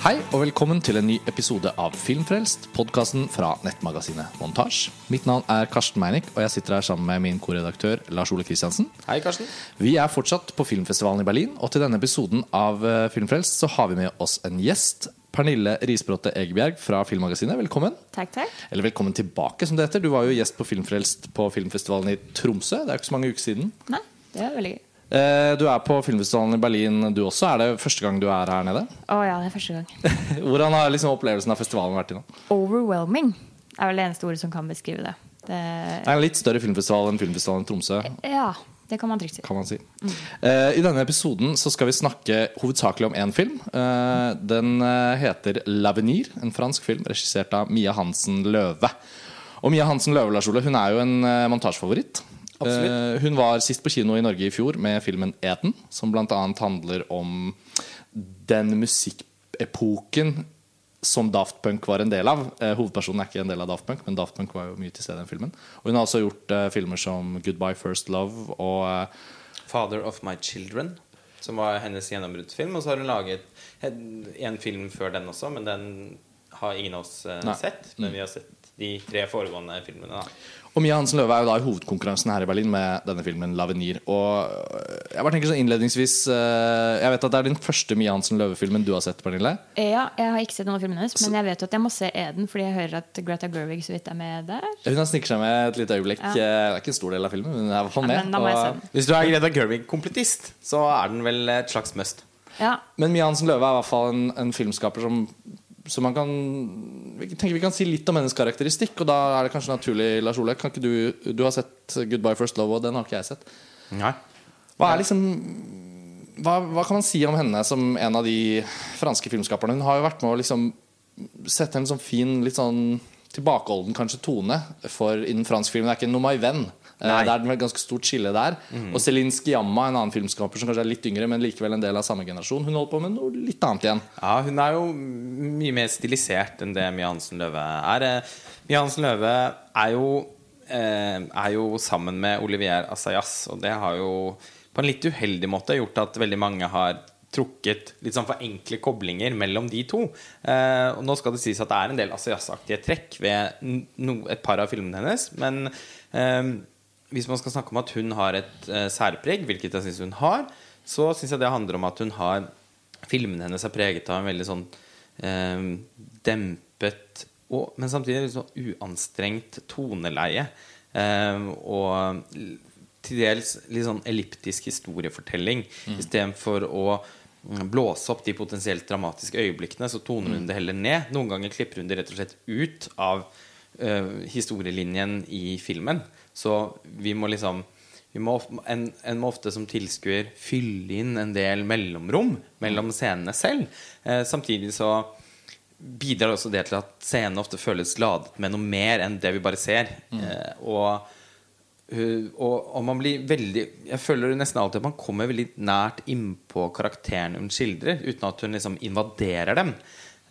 Hei og velkommen til en ny episode av Filmfrelst, podkasten fra nettmagasinet Montasj. Mitt navn er Karsten Meinick, og jeg sitter her sammen med min korredaktør Lars Ole Kristiansen. Hei, Karsten. Vi er fortsatt på filmfestivalen i Berlin, og til denne episoden av eh, Filmfrelst så har vi med oss en gjest. Pernille Risbråte Egebjerg fra Filmmagasinet, velkommen. Takk, takk. Eller velkommen tilbake, som det heter. Du var jo gjest på Filmfrelst på filmfestivalen i Tromsø. Det er jo ikke så mange uker siden. Nei, det er veldig gøy. Eh, Du er på filmfestivalen i Berlin, du også. Er det første gang du er her nede? Å ja, det er første gang. Hvordan har liksom opplevelsen av festivalen vært nå? Overwhelming er vel det eneste ordet som kan beskrive det. det Det er en litt større filmfestival enn filmfestivalen i Tromsø. ja, det kan man trygt si. kan man si. Eh, I denne episoden så skal vi snakke hovedsakelig om én film. Uh, den eh, heter 'L'Avenir', en fransk film regissert av Mia Hansen Løve. Og Mia Hansen Løve Lars Ole, hun er jo en montasjefavoritt. Absolutt. Eh, hun var sist på kino i Norge i fjor med filmen 'Eden', som bl.a. handler om den musikkepoken som Daft Punk var en del av. Eh, hovedpersonen er ikke en del av Daft Punk, men Daft Punk var jo mye til stede i den filmen. Og hun har også gjort eh, filmer som 'Goodbye First Love' og Father of My Children, som var hennes gjennombruddsfilm. Og så har hun laget en film før den også, men den har ingen av oss Nei. sett. Men vi har sett de tre foregående filmene. da Og Mia Hansen Løve er jo da i hovedkonkurransen her i Berlin med denne filmen 'Lavenir'. Og øh, jeg bare tenker sånn innledningsvis øh, Jeg vet at det er din første Mia Hansen Løve-filmen du har sett, Pernille. Ja, jeg har ikke sett noen av filmene hennes, men jeg vet jo at jeg må se Eden fordi jeg hører at Greta Gerwig så vidt er med der. Hun har sniker seg med et lite øyeblikk. Ja. Eh, Det er ikke en stor del av filmen, men er Ja, med. men da må jeg se og. Hvis du er Greta Gerwig-kompletist, så er den vel et slags must. Ja, men Mia Hansen Løve er i hvert fall en, en filmskaper som så man kan tenker vi kan si litt om hennes karakteristikk, og da er det kanskje naturlig, Lars Ole. Kan ikke du, du har sett 'Goodbye First Love', og den har ikke jeg sett. Nei. Hva er liksom hva, hva kan man si om henne som en av de franske filmskaperne? Hun har jo vært med å liksom sette en sånn fin, litt sånn tilbakeholden kanskje tone for innen fransk film. Det er ikke noe my venn. Eh, Nei. Det er et ganske stort skille der. Og Celine Skiamma, en annen filmskaper som kanskje er litt yngre, men likevel en del av samme generasjon, hun holder på med noe litt annet igjen. Ja, hun er jo mye mer stilisert enn det Mia Hansen Løve er. Eh, Mia Hansen Løve er jo, eh, er jo sammen med Olivier Assayas, og det har jo på en litt uheldig måte gjort at veldig mange har trukket litt sånn for enkle koblinger mellom de to. Eh, og nå skal det sies at det er en del Assayas-aktige trekk ved no, et par av filmene hennes, men eh, hvis man skal snakke om at hun har et uh, særpreg, hvilket jeg syns hun har, så syns jeg det handler om at hun har Filmene hennes er preget av en veldig sånn uh, dempet, og, men samtidig litt sånn uanstrengt toneleie. Uh, og til dels litt sånn elliptisk historiefortelling. Mm. Istedenfor å mm, blåse opp de potensielt dramatiske øyeblikkene, så toner hun det heller ned. Noen ganger klipper hun det rett og slett ut av historielinjen i filmen. Så vi må liksom vi må, en, en må ofte som tilskuer fylle inn en del mellomrom mellom scenene selv. Eh, samtidig så bidrar også det til at scenene ofte føles ladet med noe mer enn det vi bare ser. Eh, og, uh, og, og man blir veldig Jeg føler nesten alltid at man kommer veldig nært innpå karakteren hun skildrer, uten at hun liksom invaderer dem.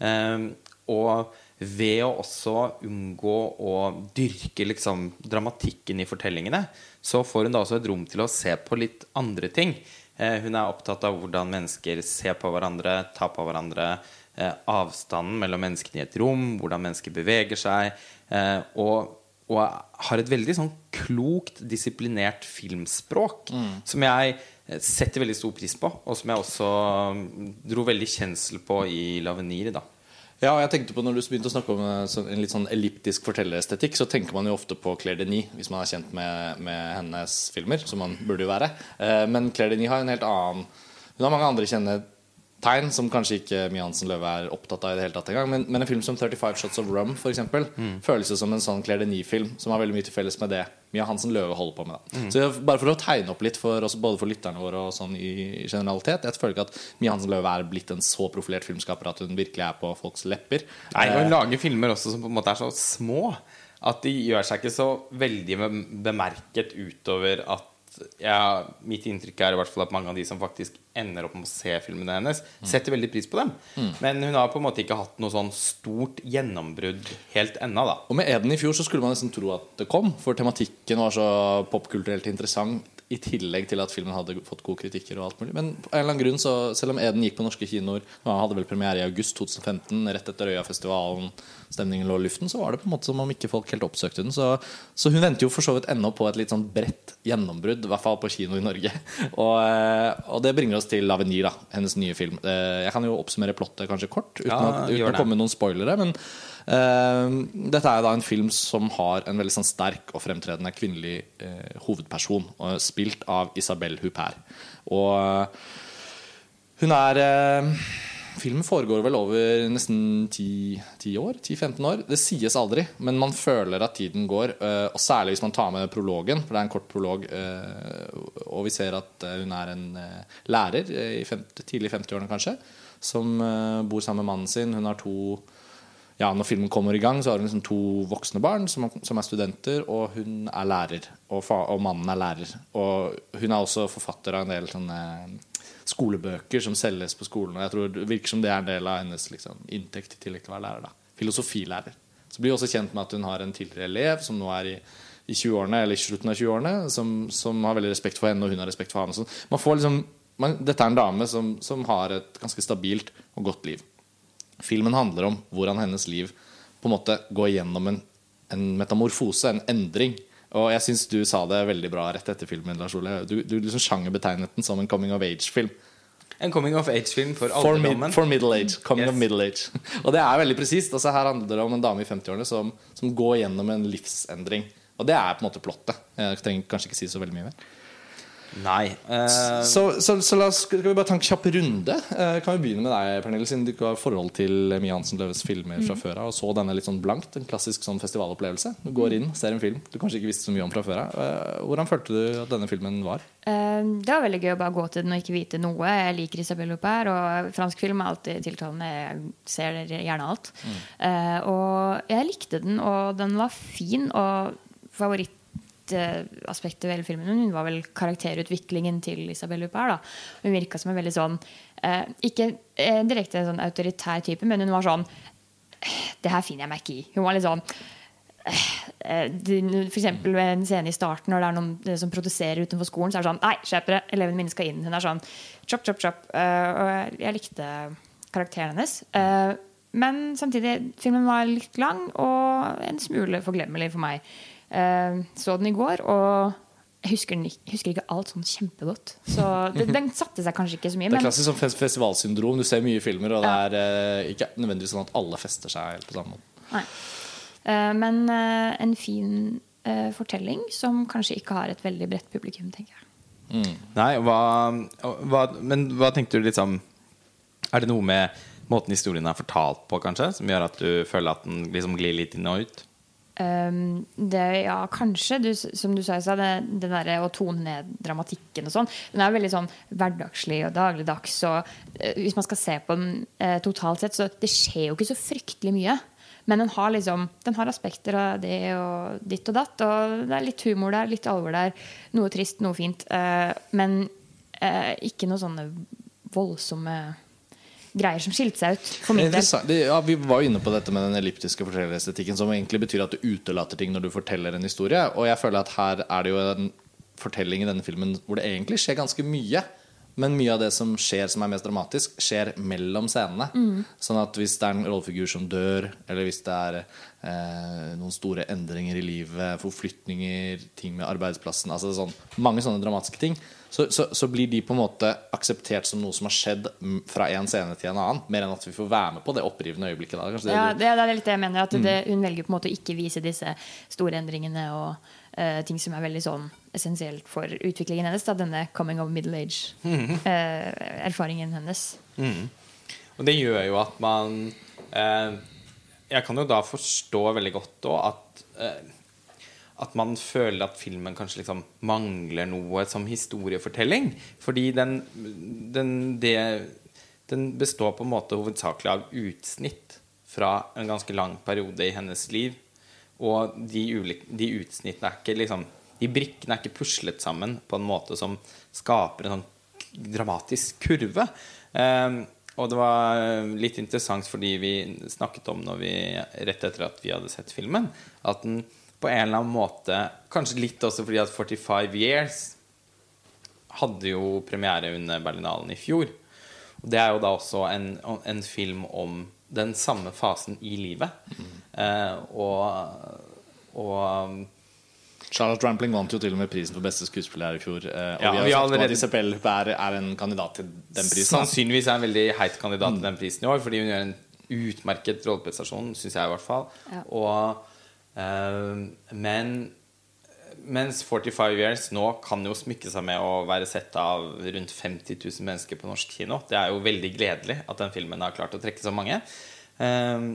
Eh, og ved å også unngå å dyrke liksom dramatikken i fortellingene, så får hun da også et rom til å se på litt andre ting. Eh, hun er opptatt av hvordan mennesker ser på hverandre, tar på hverandre, eh, avstanden mellom menneskene i et rom, hvordan mennesker beveger seg, eh, og, og har et veldig sånn klokt, disiplinert filmspråk som jeg eh, setter veldig stor pris på, og som jeg også mm, dro veldig kjensel på i 'Lavenir'. da Ja, og jeg tenkte på Når du begynte å snakke om eh, en litt sånn elliptisk fortellerestetikk, så tenker man jo ofte på Claire Denis, hvis man er kjent med, med hennes filmer, som man burde jo være. Eh, Men Claire Denis har en helt annen Hun har mange andre kjennetegn som kanskje ikke Mie Hansen Løve er opptatt av i det hele tatt engang. Men, men en film som 35 Shots of Rum for eksempel, føles jo som en sånn Claire Denis-film som har veldig mye til felles med det Mia Hansen Løve holder på med. Da. Så jeg- bare for å tegne opp litt for oss, både for lytterne våre og sånn i generalitet Jeg føler ikke at Mia Hansen Løve er blitt en så profilert filmskaper at hun virkelig er på folks lepper. Nei, og Eh, hun lager filmer også som på en måte er så små at de gjør seg ikke så veldig bemerket utover at ja, Mitt inntrykk er i hvert fall at mange av de som faktisk ender opp med å se filmene hennes, setter veldig pris på dem. Men hun har på en måte ikke hatt noe sånn stort gjennombrudd helt ennå, da. Og med Eden i fjor så skulle man nesten tro at det kom, for tematikken var så popkulturelt interessant. I tillegg til at filmen hadde fått gode kritikker. og alt mulig Men på en eller annen grunn, så selv om Eden gikk på norske kinoer Han hadde vel premiere i august 2015, rett etter Øyafestivalen, stemningen lå i luften, så var det på en måte som om ikke folk helt oppsøkte den. Så, så hun venter jo for så vidt ennå på et litt sånn bredt gjennombrudd, i hvert fall på kino i Norge. Og, eh, og det bringer oss til Lavenir, da, hennes nye film. Eh, Jeg kan jo oppsummere plottet kanskje kort, uten, Ja, at, uten å komme med noen spoilere. Men dette er da en film som har en veldig sånn sterk og fremtredende kvinnelig eh, hovedperson, spilt av Isabel Huppert. Og eh, hun er eh, Filmen foregår vel over nesten 10 år? 10-15 år. Det sies aldri, men man føler at tiden går. Og særlig hvis man tar med prologen, for det er en kort prolog. Og vi ser at hun er en lærer i 50, tidlig 50-årene, kanskje, som bor sammen med mannen sin. Hun har to ja, Når filmen kommer i gang, så har hun liksom to voksne barn som, som er studenter, og hun er lærer. Og, fa og mannen er lærer. Og hun er også forfatter av en del sånne skolebøker som selges på skolen. Og jeg tror Det virker som det er en del av hennes liksom, inntekt i tillegg til å være lærer. da Filosofilærer. Så blir hun også kjent med at hun har en tidligere elev som nå er i, i 20-årene, eller i slutten av 20-årene, som, som har veldig respekt for henne, og hun har respekt for ham. Man får liksom man, Dette er en dame som, som har et ganske stabilt og godt liv. Filmen handler om hvordan hennes liv på en måte går gjennom en, en metamorfose, en endring. Og jeg syns du sa det veldig bra rett etter filmen. Lars Ole Du, du liksom sjangerbetegnet den som en coming of age-film. En coming of age-film for For, mid, alderdommen. for middle age. Coming Yes. of middle age. Og det er veldig presist. Altså, her handler det om en dame i 50-årene som, som går gjennom en livsendring. Og det er på en måte plottet. Jeg trenger kanskje ikke si så veldig mye mer. Nei. Uh... Så, så, så la oss, skal vi bare ta en kjapp runde? Uh, kan vi begynne med deg, Pernille, siden du ikke har forhold til Mie Hansen Løves filmer fra før av, og så denne litt sånn blankt, en klassisk sånn festivalopplevelse. Du går inn, ser en film du kanskje ikke visste så mye om fra før av. Uh, hvordan følte du at denne filmen var? Det var veldig gøy å bare gå til den og ikke vite noe. Jeg liker Isabelle Huppert, og fransk film er alltid tiltalende. Jeg ser gjerne alt. Eh, og jeg likte den, og den var fin. Og favorittaspektet ved hele filmen Hun var vel karakterutviklingen til Isabelle Huppert. Hun virka som en veldig sånn eh, Ikke eh, direkte en sånn autoritær type, men hun var sånn Det her finner jeg meg ikke i. Hun var litt sånn F.eks. For eksempel ved en scene i starten når det er noen eh, som produserer utenfor skolen, så er det sånn Nei, skjerp dere, elevene mine skal inn. Hun er sånn chop, chop, chop. Uh, og jeg likte karakteren hennes. Uh, men samtidig, filmen var litt lang og en smule forglemmelig for meg. Eh, så den i går, og jeg husker, den, husker ikke alt sånn kjempegodt. Så den, den satte seg kanskje ikke så mye. Det er Men klassisk sånn fes- festivalsyndrom. Du ser mye filmer, og det er eh, ikke nødvendigvis sånn at alle fester seg helt på samme måte. Nei. Eh, men eh, en fin eh, fortelling som kanskje ikke har et veldig bredt publikum, tenker jeg. Nei, hva, hva Men hva tenkte du liksom Er det noe med måten historien er fortalt på, kanskje, som gjør at du føler at den liksom glir litt inn og ut? Um, det, ja, kanskje. Du, som du sa i stad, der å tone ned dramatikken og sånn. Den er veldig sånn hverdagslig og dagligdags. Og uh, hvis man skal se på den uh, totalt sett, så det skjer jo ikke så fryktelig mye. Men den har liksom Den har aspekter av det og ditt og datt. Og det er litt humor der, litt alvor der. Noe trist, noe fint. Uh, men eh, ikke noe sånne voldsomme greier som skilte seg ut, for min del. ja, vi var jo inne på dette med den elliptiske fortellerestetikken, som egentlig betyr at du utelater ting når du forteller en historie. Og jeg føler at her er det jo en fortelling i denne filmen hvor det egentlig skjer ganske mye. Men mye av det som skjer som er mest dramatisk, skjer mellom scenene. Sånn at hvis det er en rollefigur som dør, eller hvis det er eh, noen store endringer i livet, forflytninger, ting med arbeidsplassen altså sånn, Mange sånne dramatiske ting. Så, så, så blir de på en måte akseptert som noe som har skjedd mm, fra en scene til en annen. Mer enn at vi får være med på det opprivende øyeblikket. Da. Det Ja, det, det er litt det jeg mener. At det, hun velger på en måte å ikke vise disse store endringene og uh, ting som er veldig sånn essensielt for utviklingen hennes. Da, denne coming of middle age-erfaringen hennes. Og det gjør jo at man uh, Jeg kan jo da forstå veldig godt òg at eh, at man føler at filmen kanskje liksom mangler noe som historiefortelling. Fordi den, den, det, den består på en måte hovedsakelig av utsnitt fra en ganske lang periode i hennes liv. Og de, ulike, de utsnittene er ikke liksom De brikkene er ikke puslet sammen på en måte som skaper en sånn dramatisk kurve. Um, og det var litt interessant fordi vi snakket om når vi, rett etter at vi hadde sett filmen, at den på en eller annen måte Kanskje litt også fordi at 45 Years hadde jo premiere under Berlinalen i fjor. Og det er jo da også en, en film om den samme fasen i livet. Eh, og, og Charlotte Rampling vant jo til og med prisen for beste skuespiller her i fjor. eh, Og Ja, vi har vi har sagt allerede- at Isabel Huppert er en kandidat til den prisen. Sannsynligvis er en veldig heit kandidat til den prisen i år, fordi hun gjør en utmerket rolleprestasjon, syns jeg i hvert fall. Ja. Og, men mens 45 Years nå kan jo smykke seg med å være sett av rundt 50 000 mennesker på norsk kino. Det er jo veldig gledelig at den filmen har klart å trekke så mange. Eh,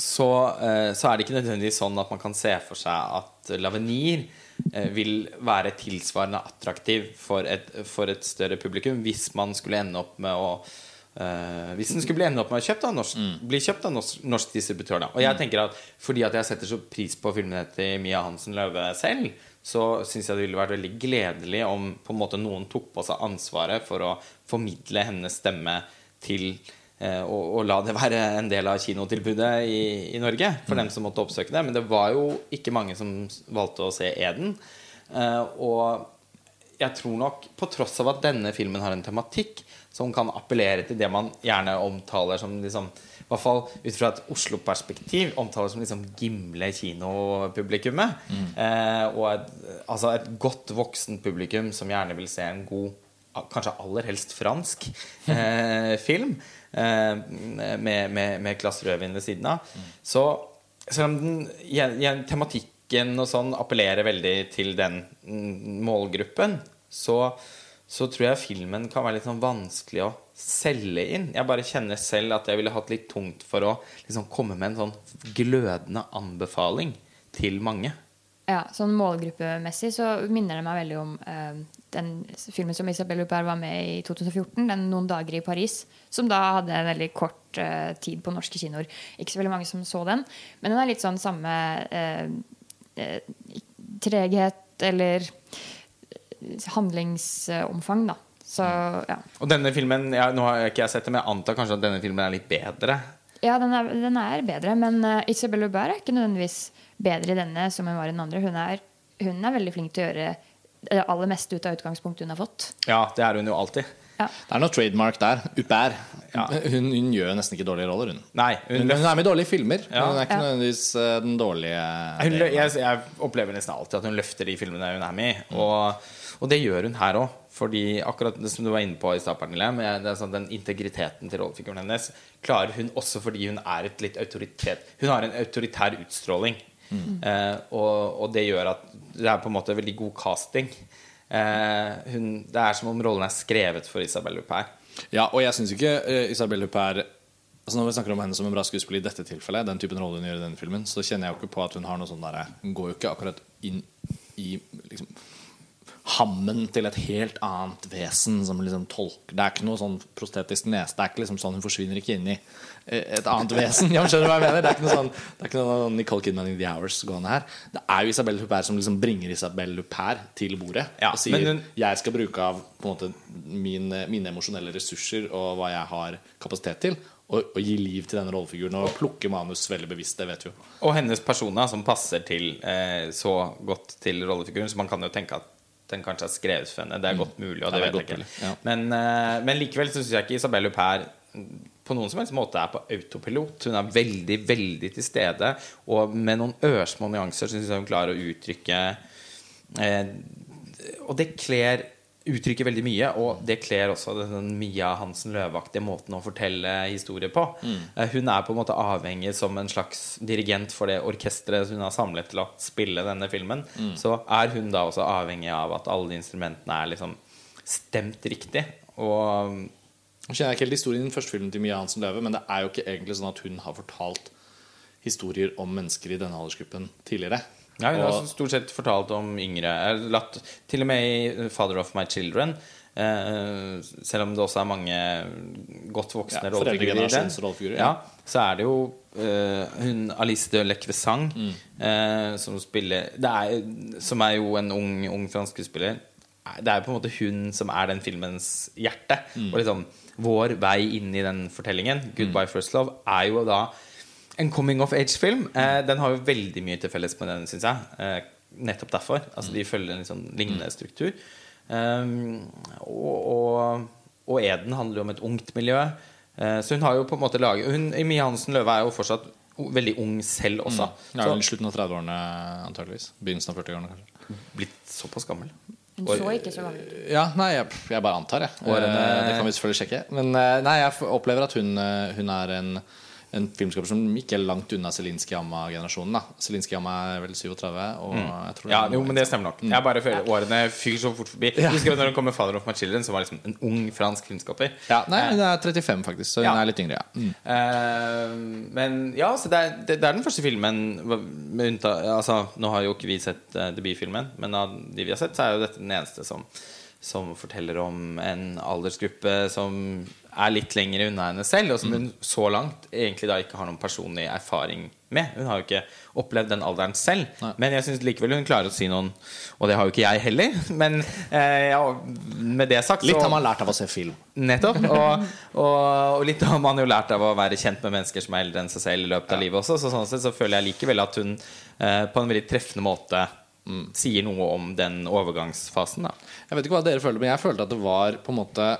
så, eh, så er det ikke nødvendigvis sånn at man kan se for seg at Lavenir eh, vil være tilsvarende attraktiv for et, for et større publikum hvis man skulle ende opp med å eh, hvis den skulle bli ende opp med å kjøpt av norsk, bli kjøpt av norsk, norsk distributør. Da. Og jeg tenker at fordi at jeg setter så pris på filmene til Mia Hansen Løve selv, så syns jeg det ville vært veldig gledelig om på en måte noen tok på seg ansvaret for å formidle hennes stemme til uh, og, og la det være en del av kinotilbudet i, i Norge for dem som måtte oppsøke det. Men det var jo ikke mange som valgte å se Eden. Uh, og jeg tror nok, på tross av at denne filmen har en tematikk som kan appellere til det man gjerne omtaler som liksom, I hvert fall ut fra et Oslo-perspektiv omtaler som liksom gimle kinopublikummet. Eh, og et, altså et godt voksen publikum som gjerne vil se en god Kanskje aller helst fransk eh, film eh, med, med, med glass rødvin ved siden av. Så selv om den, igjen, igjen, tematikken og sånn appellerer veldig til den mm, målgruppen, så, så tror jeg filmen kan være litt sånn vanskelig å selge inn. Jeg bare kjenner selv at jeg ville hatt litt tungt for å liksom komme med en sånn glødende anbefaling til mange. Ja, sånn Målgruppemessig så minner det meg veldig om uh, den filmen som Isabelle Huppert var med i 2014, den 'Noen dager i Paris', som da hadde en veldig kort uh, tid på norske kinoer. Ikke så veldig mange som så den, men den er litt sånn samme uh, treghet eller handlingsomfang, da. Så ja. Og denne filmen, ja, Nå har ikke jeg sett det, men jeg antar kanskje at denne filmen er litt bedre. Ja, den er, den er bedre, men uh, Isabelle Aubert er ikke nødvendigvis bedre i denne som hun var i den andre. Hun er, hun er veldig flink til å gjøre det aller meste ut av utgangspunktet hun har fått. Ja, det er hun jo alltid. Ja. Det er noe trademark der. Upær. Ja. Hun, hun gjør nesten ikke dårlige roller, hun. Nei, Hun, hun, hun er med i dårlige filmer, Ja. men hun er ikke Ja. nødvendigvis eh, den dårlige hun, jeg, jeg opplever nesten alltid at hun løfter de filmene hun er med i. Og, og det gjør hun her òg. Fordi akkurat det som du var inne på i stad, Pernille, sånn, den integriteten til rollefiguren hennes, klarer hun også fordi hun er et litt autoritet Hun har en autoritær utstråling. Eh, og, og det gjør at det er på en måte veldig god casting. Eh, hun, det er som om rollen er skrevet for Isabel Huppert. Ja, og jeg syns ikke uh, Isabel Huppert altså Når vi snakker om henne som en bra skuespiller i dette tilfellet, den typen rolle hun gjør i denne filmen, så kjenner jeg jo ikke på at hun har noe sånn derre Hun går jo ikke akkurat inn i liksom hammen til et helt annet vesen som liksom tolker Det er ikke noe sånn prostetisk nese. Det er ikke liksom sånn Hun forsvinner ikke inn i eh, et annet vesen. Ja, skjønner du hva jeg mener? Det er ikke noe sånn Det er ikke noe Nicole Kidman in The Hours gående her. Det er jo Isabel Huppert som liksom bringer Isabel Huppert til bordet Ja, og sier hun- jeg skal bruke av på en måte mine, mine emosjonelle ressurser og hva jeg har kapasitet til, og, og gi liv til denne rollefiguren og plukke manus veldig bevisst. Det vet vi jo. Og hennes persona som passer til eh, så godt til rollefiguren. Så man kan jo tenke at den kanskje er skrevet for henne. Det er godt mulig. Og Ja, det det vet jeg ikke. ja. men, eh, men likevel så syns jeg ikke Isabel Huppert på noen som helst måte er på autopilot. Hun er veldig, veldig til stede. Og med noen ørsmå nyanser syns jeg hun klarer å uttrykke eh, Og det kler uttrykker veldig mye, og det kler også den Mia Hansen Løvaktige måten å fortelle historier på. Eh, Hun er på en måte avhengig som en slags dirigent for det orkesteret hun har samlet til å spille denne filmen. Så er hun da også avhengig av at alle de instrumentene er liksom stemt riktig. Og Nå kjenner jeg ikke helt historien i den første filmen til Mia Hansen Løve, men det er jo ikke egentlig sånn at hun har fortalt historier om mennesker i denne aldersgruppen tidligere. ja, hun har stort sett fortalt om yngre latt, Til og med i 'Father of My Children', Uh, selv om det også er mange godt voksne Ja, rollefigurer ja. ja. så er det jo uh, hun Alice de Lecvesang uh, som spiller det er, Som er jo en ung, ung fransk skuespiller. Det er jo på en måte hun som er den filmens hjerte. Og liksom vår vei inn i den fortellingen, 'Goodbye First Love', er jo da en coming of age-film. Eh, den har jo veldig mye til felles med den, syns jeg. Eh, nettopp derfor. Altså De følger en sånn lignende struktur. Um, og, og, og Eden handler jo om et ungt miljø. Eh, så hun har jo på en måte laget hun, Mie Hansen Løve er jo fortsatt veldig ung selv også. Ja, Så slutten av 30-årene antageligvis. Begynnelsen av 40-årene, kanskje. blitt såpass gammel. Hun så ikke så gammel ut. Ja, nei, jeg, jeg bare antar, jeg. Årene- Eh, Det kan vi selvfølgelig sjekke. Men eh, nei, jeg opplever at hun, eh, hun er en, en filmskaper som ikke er langt unna Zelinskyj Amma-generasjonen. da Zelinskyj Amma er vel 37, og jeg tror Mm. Ja, jo, men det stemmer nok. Jeg bare føler Årene fyker så fort forbi. Ja. husker Når hun kom med 'Father of My Children', som var liksom en ung fransk filmskaper. Ja, nei, hun er 35, faktisk, så hun Ja. er litt yngre. Ja. Mm. Uh, men ja, så det er, det, det er den første filmen med unnta, altså, Nå har jo ikke vi sett eh, debutfilmen, men av de vi har sett, så er jo dette den eneste som, som forteller om en aldersgruppe som er litt lenger unna henne selv, og som hun så langt egentlig da ikke har noen personlig erfaring med. Hun har jo ikke opplevd den alderen selv. Nei. Men jeg syns likevel hun klarer å si noen Og det har jo ikke jeg heller. Men eh, ja, med det sagt Litt har man lært av å se film. Nettopp. Og, og, og litt har man jo lært av å være kjent med mennesker som er eldre enn seg selv i løpet av livet også. Så sånn sett så føler jeg likevel at hun eh, på en veldig treffende måte sier noe om den overgangsfasen. Da. Jeg vet ikke hva dere føler, men jeg følte at det var på en måte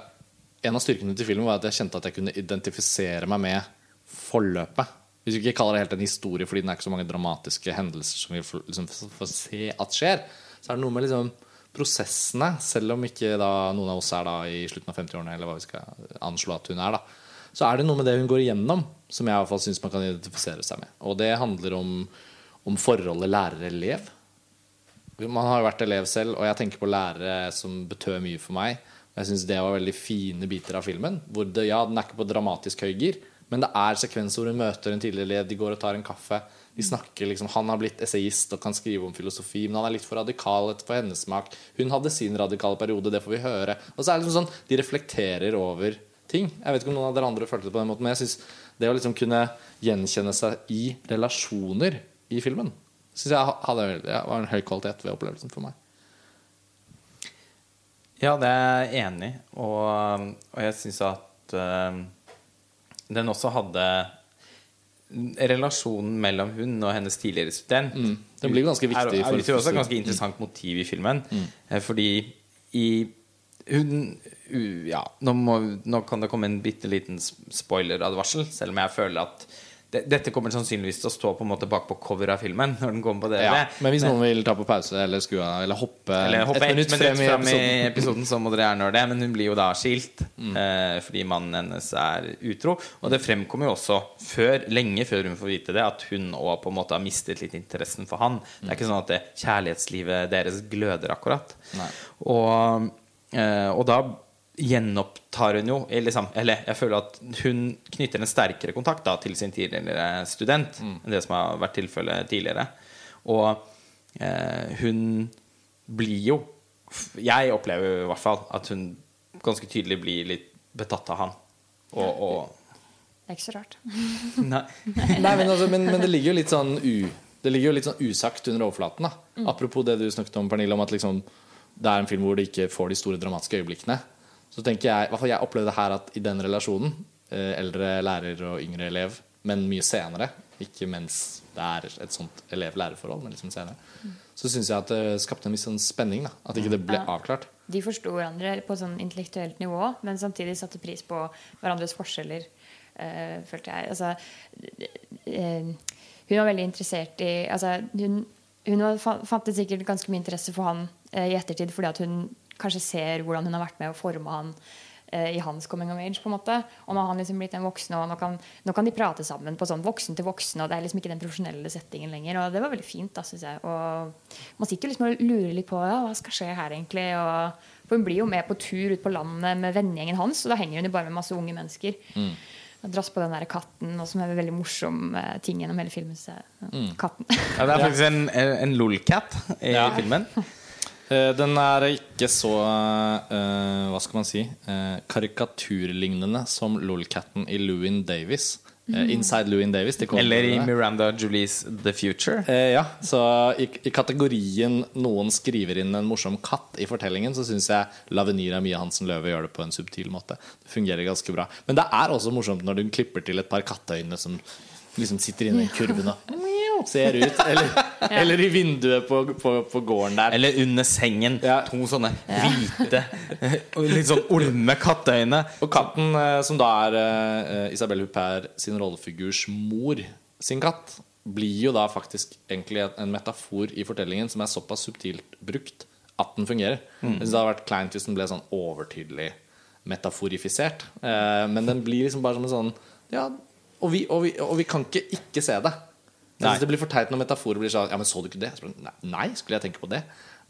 En av styrkene til filmen var at jeg kjente at jeg kunne identifisere meg med forløpet. Hvis vi ikke kaller det helt en historie fordi den er ikke så mange dramatiske hendelser som vi får, liksom, får se at skjer, så er det noe med liksom prosessene, selv om ikke da noen av oss er da i slutten av 50-årene, eller hva vi skal anslå at hun er, da, så er det noe med det hun går igjennom, som jeg i hvert fall syns man kan identifisere seg med. Og det handler om, om forholdet lærer-elev. Man har jo vært elev selv, og jeg tenker på lærere som betød mye for meg. Jeg syns det var veldig fine biter av filmen. Hvor det, ja, Den er ikke på dramatisk høy gir, men det er sekvenser hvor hun møter en tidligere elev, de går og tar en kaffe. De snakker liksom, Han har blitt essayist og kan skrive om filosofi, men han er litt for radikal for hennes smak. Hun hadde sin radikale periode, det får vi høre. Og så er det liksom sånn, De reflekterer over ting. Jeg vet ikke om noen av dere andre følte det på den måten, men jeg synes det å liksom kunne gjenkjenne seg i relasjoner i filmen synes jeg hadde, ja, var en høy kvalitet ved opplevelsen for meg. Ja, det er jeg enig i. Og, og jeg syns at eh, den også hadde Relasjonen mellom hun og hennes tidligere student Den blir ganske viktig er, er, er, også et ganske interessant motiv i filmen. Mm. Fordi i hun Ja, nå, må, nå kan det komme en bitte liten spoiler-advarsel, selv om jeg føler at det, dette kommer sannsynligvis til å stå på en måte bak på cover av filmen. Når den kommer på det, Ja, men hvis noen vil ta på pause eller skru av eller hoppe, eller hoppe et minutt frem i frem i episoden episoden, så må dere gjerne gjøre det. Men hun blir jo da skilt eh, fordi mannen hennes er utro. Og det fremkommer jo også før, lenge før hun får vite det, at hun òg på en måte har mistet litt interessen for han. Det er ikke sånn at det, kjærlighetslivet deres gløder akkurat. Og, eh, og da gjenopptar hun jo eller liksom, Eller jeg føler at hun knytter en sterkere kontakt da til sin tidligere student enn det som har vært tilfellet tidligere. Og eh, hun blir jo Jeg opplever i hvert fall at hun ganske tydelig blir litt betatt av han. Og, og Det er ikke så rart. Nei. Nei, men, altså, men, men det ligger jo litt sånn u, Det ligger jo litt sånn usagt under overflaten. Da. Apropos det du snakket om, Pernille, om at liksom, det er en film hvor du ikke får de store dramatiske øyeblikkene. Så tenker jeg, i hvert fall jeg opplevde her at i den relasjonen, eh, eldre lærer og yngre elev, men mye senere, ikke mens det er et sånt elev-lærerforhold, men liksom senere, så syns jeg at det skapte en viss sånn spenning. Da. At ikke det ble Ja. avklart. De forsto hverandre på sånn intellektuelt nivå, men samtidig satte pris på hverandres forskjeller, øh, følte jeg. Altså, øh, hun var veldig interessert i altså, Hun, hun fant fa- sikkert ganske mye interesse for han eh, i ettertid fordi at hun kanskje ser hvordan hun har vært med å forme han eh, i hans coming of age. på en måte Og nå har han liksom blitt en voksen, og nå kan, nå kan de prate sammen på sånn voksen til voksen. Og det er liksom ikke den profesjonelle settingen lenger. Og det var veldig fint, da, synes jeg. Og man sitter jo liksom og lurer litt på ja, hva skal skje her egentlig. Og, for hun blir jo med på tur ut på landet med vennegjengen hans, og da henger hun jo bare med masse unge mennesker. Mm Drass på den der katten, og som er en veldig morsom eh, ting gjennom hele filmen. Så, ja, Katten. Ja, det er faktisk en, en lolcat i Ja. filmen. Eh, Den er ikke så uh, Hva skal man si Uh, karikaturlignende som lolcatten i Louin Davis. Uh, Inside Louin Davis. Eller i. Miranda Julies The Future. Ja, så i, i kategorien noen skriver inn en morsom katt i fortellingen, så syns jeg Lavenira Mia Hansen Løve gjør det på en subtil måte. Det fungerer ganske bra. Men det er også morsomt når du klipper til et par katteøyne som liksom sitter inne i kurven og ser ut. Eller, eller i vinduet på, på, på gården der. Eller under sengen. Ja. To sånne hvite, litt sånn olme katteøyne. Og katten, eh, som da er eh, Isabelle Huppert sin rollefigurs mor sin katt, blir jo da faktisk egentlig en- metafor i fortellingen som er såpass subtilt brukt at den fungerer. Jeg synes Det hadde vært kleint hvis den ble sånn overtydelig metaforifisert. Eh, men den blir liksom bare som en sånn Ja, og vi, og vi, og vi kan ikke ikke se det. Jeg synes det blir for teit når metaforer blir sånn Ja, men så du ikke det? Bare, Nei, skulle jeg tenke på det?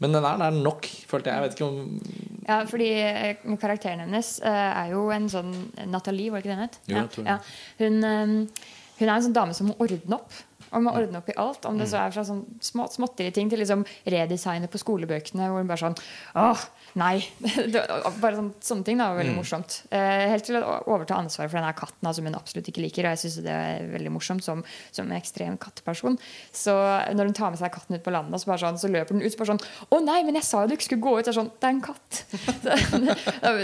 Men den er er nok, følte jeg. Jeg vet ikke om Ja, fordi eh, karakteren hennes eh, er jo en sånn Nathalie, var det ikke det hun het? Ja, ja. Hun, eh, hun er en sånn dame som må ordne opp. Og må ordne opp i alt. Om det Mm. så er fra sånn små, småtterige ting til liksom redesignet på skolebøkene. Hvor hun bare sånn Åh, nei! Bare sånn, sånne ting da, var Mm. veldig morsomt. Eh, helt til å overta ansvaret for denne katten da, som hun absolutt ikke liker. Og jeg syns det er veldig morsomt som, som en ekstrem katteperson. Så når hun tar med seg katten ut på landet, så, bare sånn, så løper den ut bare sånn Å nei, men jeg sa jo du ikke skulle gå ut! Det er sånn, det er en katt!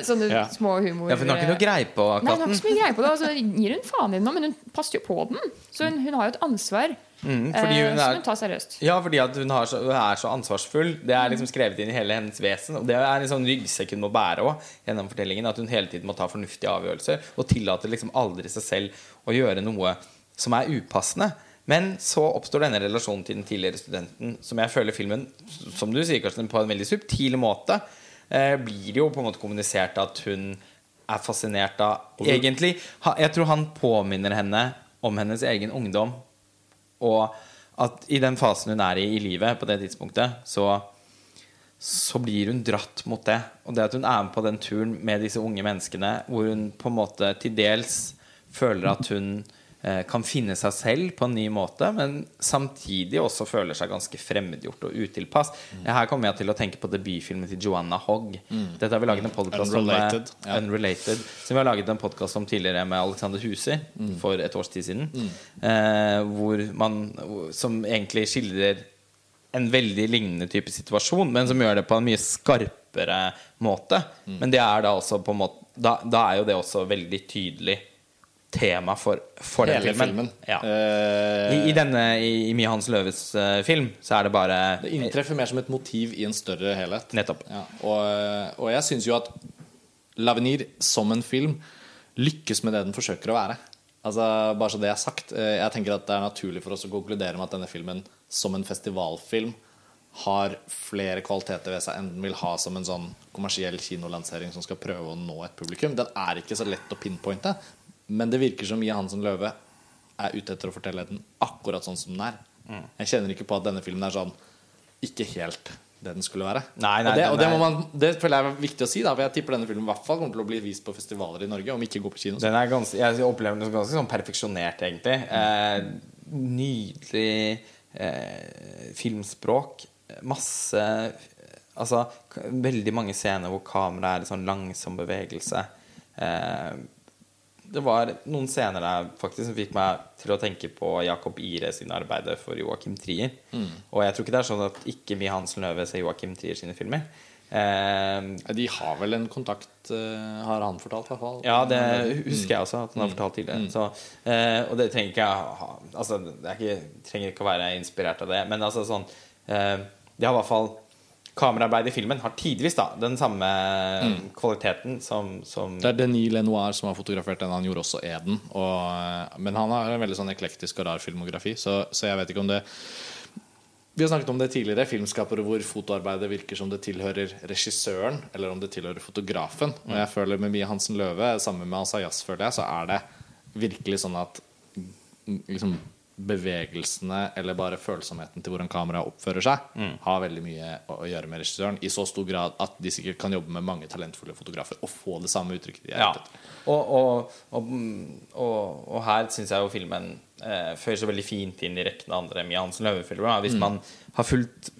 Sånne Ja. små humor... Ja, for hun har ikke noe greie på katten? Nei, hun har ikke så mye greie på det. Altså, så gir hun faen i den nå, men hun passer jo på den. Så hun, hun har jo et ansvar Mm, fordi eh, hun som er- hun tar seriøst. Ja, fordi at hun, har så, hun er så ansvarsfull. Det er liksom skrevet inn i hele hennes vesen. Og det er en sånn ryggsekk hun må bære også, gjennom fortellingen. At hun hele tiden må ta fornuftige avgjørelser og tillater liksom aldri seg selv å gjøre noe som er upassende. Men så oppstår denne relasjonen til den tidligere studenten, som jeg føler filmen, som du sier, Karsten, på en veldig subtil måte, eh, blir jo på en måte kommunisert at hun er fascinert av Egentlig Jeg tror han påminner henne om hennes egen ungdom. Og at i den fasen hun er i i livet på det tidspunktet, så, så blir hun dratt mot det. Og det at hun er med på den turen med disse unge menneskene, hvor hun på en måte til dels føler at hun kan finne seg selv på en ny måte, men samtidig også føler seg ganske fremmedgjort og utilpass. Her kommer jeg til å tenke på debutfilmen til Joanna Hogg. Dette har vi laget en podcast om, eh, Unrelated, ja. Unrelated, som vi har laget en podkast om tidligere med Alexander Huser for et års tid siden. Eh, hvor man, som egentlig skildrer en veldig lignende type situasjon, men som gjør det på en mye skarpere måte. Men det er da også på en måte Da, da er jo det også veldig tydelig tema for, for den filmen. filmen. Ja. Uh, I, I denne I, i Hans Løves uh, film så er det bare Det inntreffer mer som et motiv i en større helhet. Nettopp. Ja, og, og jeg syns jo at Lavenir som en film lykkes med det den forsøker å være. Altså, bare så det er sagt. eh, Jeg tenker at Det er naturlig for oss å konkludere med at denne filmen som en festivalfilm har flere kvaliteter ved seg enn den vil ha som en sånn kommersiell kinolansering som skal prøve å nå et publikum. Den er ikke så lett å pinpointe, men det virker som Mia Hansen Løve er ute etter å fortelle den akkurat sånn som den er. Mm. Jeg kjenner ikke på at denne filmen er sånn ikke helt det den skulle være. Nei, nei, og det, og det, må man, det føler jeg er viktig å si, da, for jeg tipper denne filmen i hvert fall kommer til å bli vist på festivaler i Norge, om ikke gå på kino. Den er ganske, jeg opplever den som ganske sånn perfeksjonert, egentlig. Eh, nydelig eh, filmspråk. Masse Altså veldig mange scener hvor kameraet er i sånn langsom bevegelse. Eh, det var noen scener der faktisk som fikk meg til å tenke på Jakob Ire sine arbeider for Joakim Trier. Og jeg tror ikke det er sånn at ikke mye Hansen Løve ser Joakim Trier sine filmer. Eh, De har vel en kontakt, eh, har han fortalt, i hvert fall. ja, det husker jeg også at han har fortalt tidligere. Så, eh, og det trenger ikke jeg ha altså, det er ikke, trenger ikke å være inspirert av det. Men altså sånn eh, De har i hvert fall Kameraarbeidet i filmen har tidvis da den samme kvaliteten som, som Det er Denis Lenoir som har fotografert den. Han gjorde også Eden. Og, men han har en veldig sånn eklektisk og rar filmografi, så, så jeg vet ikke om det Vi har snakket om det tidligere, filmskapere hvor fotoarbeidet virker som det tilhører regissøren, eller om det tilhører fotografen. Og jeg føler med Mie Hansen Løve, sammen med Asayas, føler jeg, så er det virkelig sånn at mm, liksom bevegelsene eller bare følsomheten til hvordan kameraet oppfører seg, har veldig mye å, å gjøre med regissøren. I så stor grad at de sikkert kan jobbe med mange talentfulle fotografer og få det samme uttrykket de Ja. Og, og, og, og, her syns jeg jo filmen eh, føyer så veldig fint inn i rekken av andre Mia Hansen Løve-filmer. Hvis man har fulgt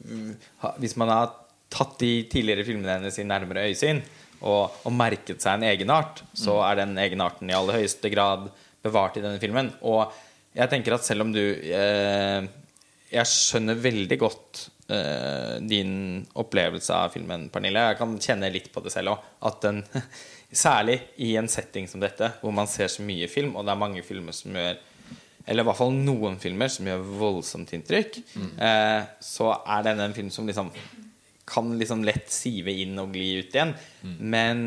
ha, Hvis man har tatt de tidligere filmene hennes i nærmere øyesyn og, og merket seg en egenart, så er den egenarten i aller høyeste grad bevart i denne filmen. Og jeg tenker at selv om du eh, Jeg skjønner veldig godt eh, din opplevelse av filmen, Pernille. Jeg kan kjenne litt på det selv òg. At den Særlig i en setting som dette, hvor man ser så mye film, og det er mange filmer som gjør eller i hvert fall noen filmer, som gjør voldsomt inntrykk, eh, så er denne en film som liksom kan liksom lett sive inn og gli ut igjen. Men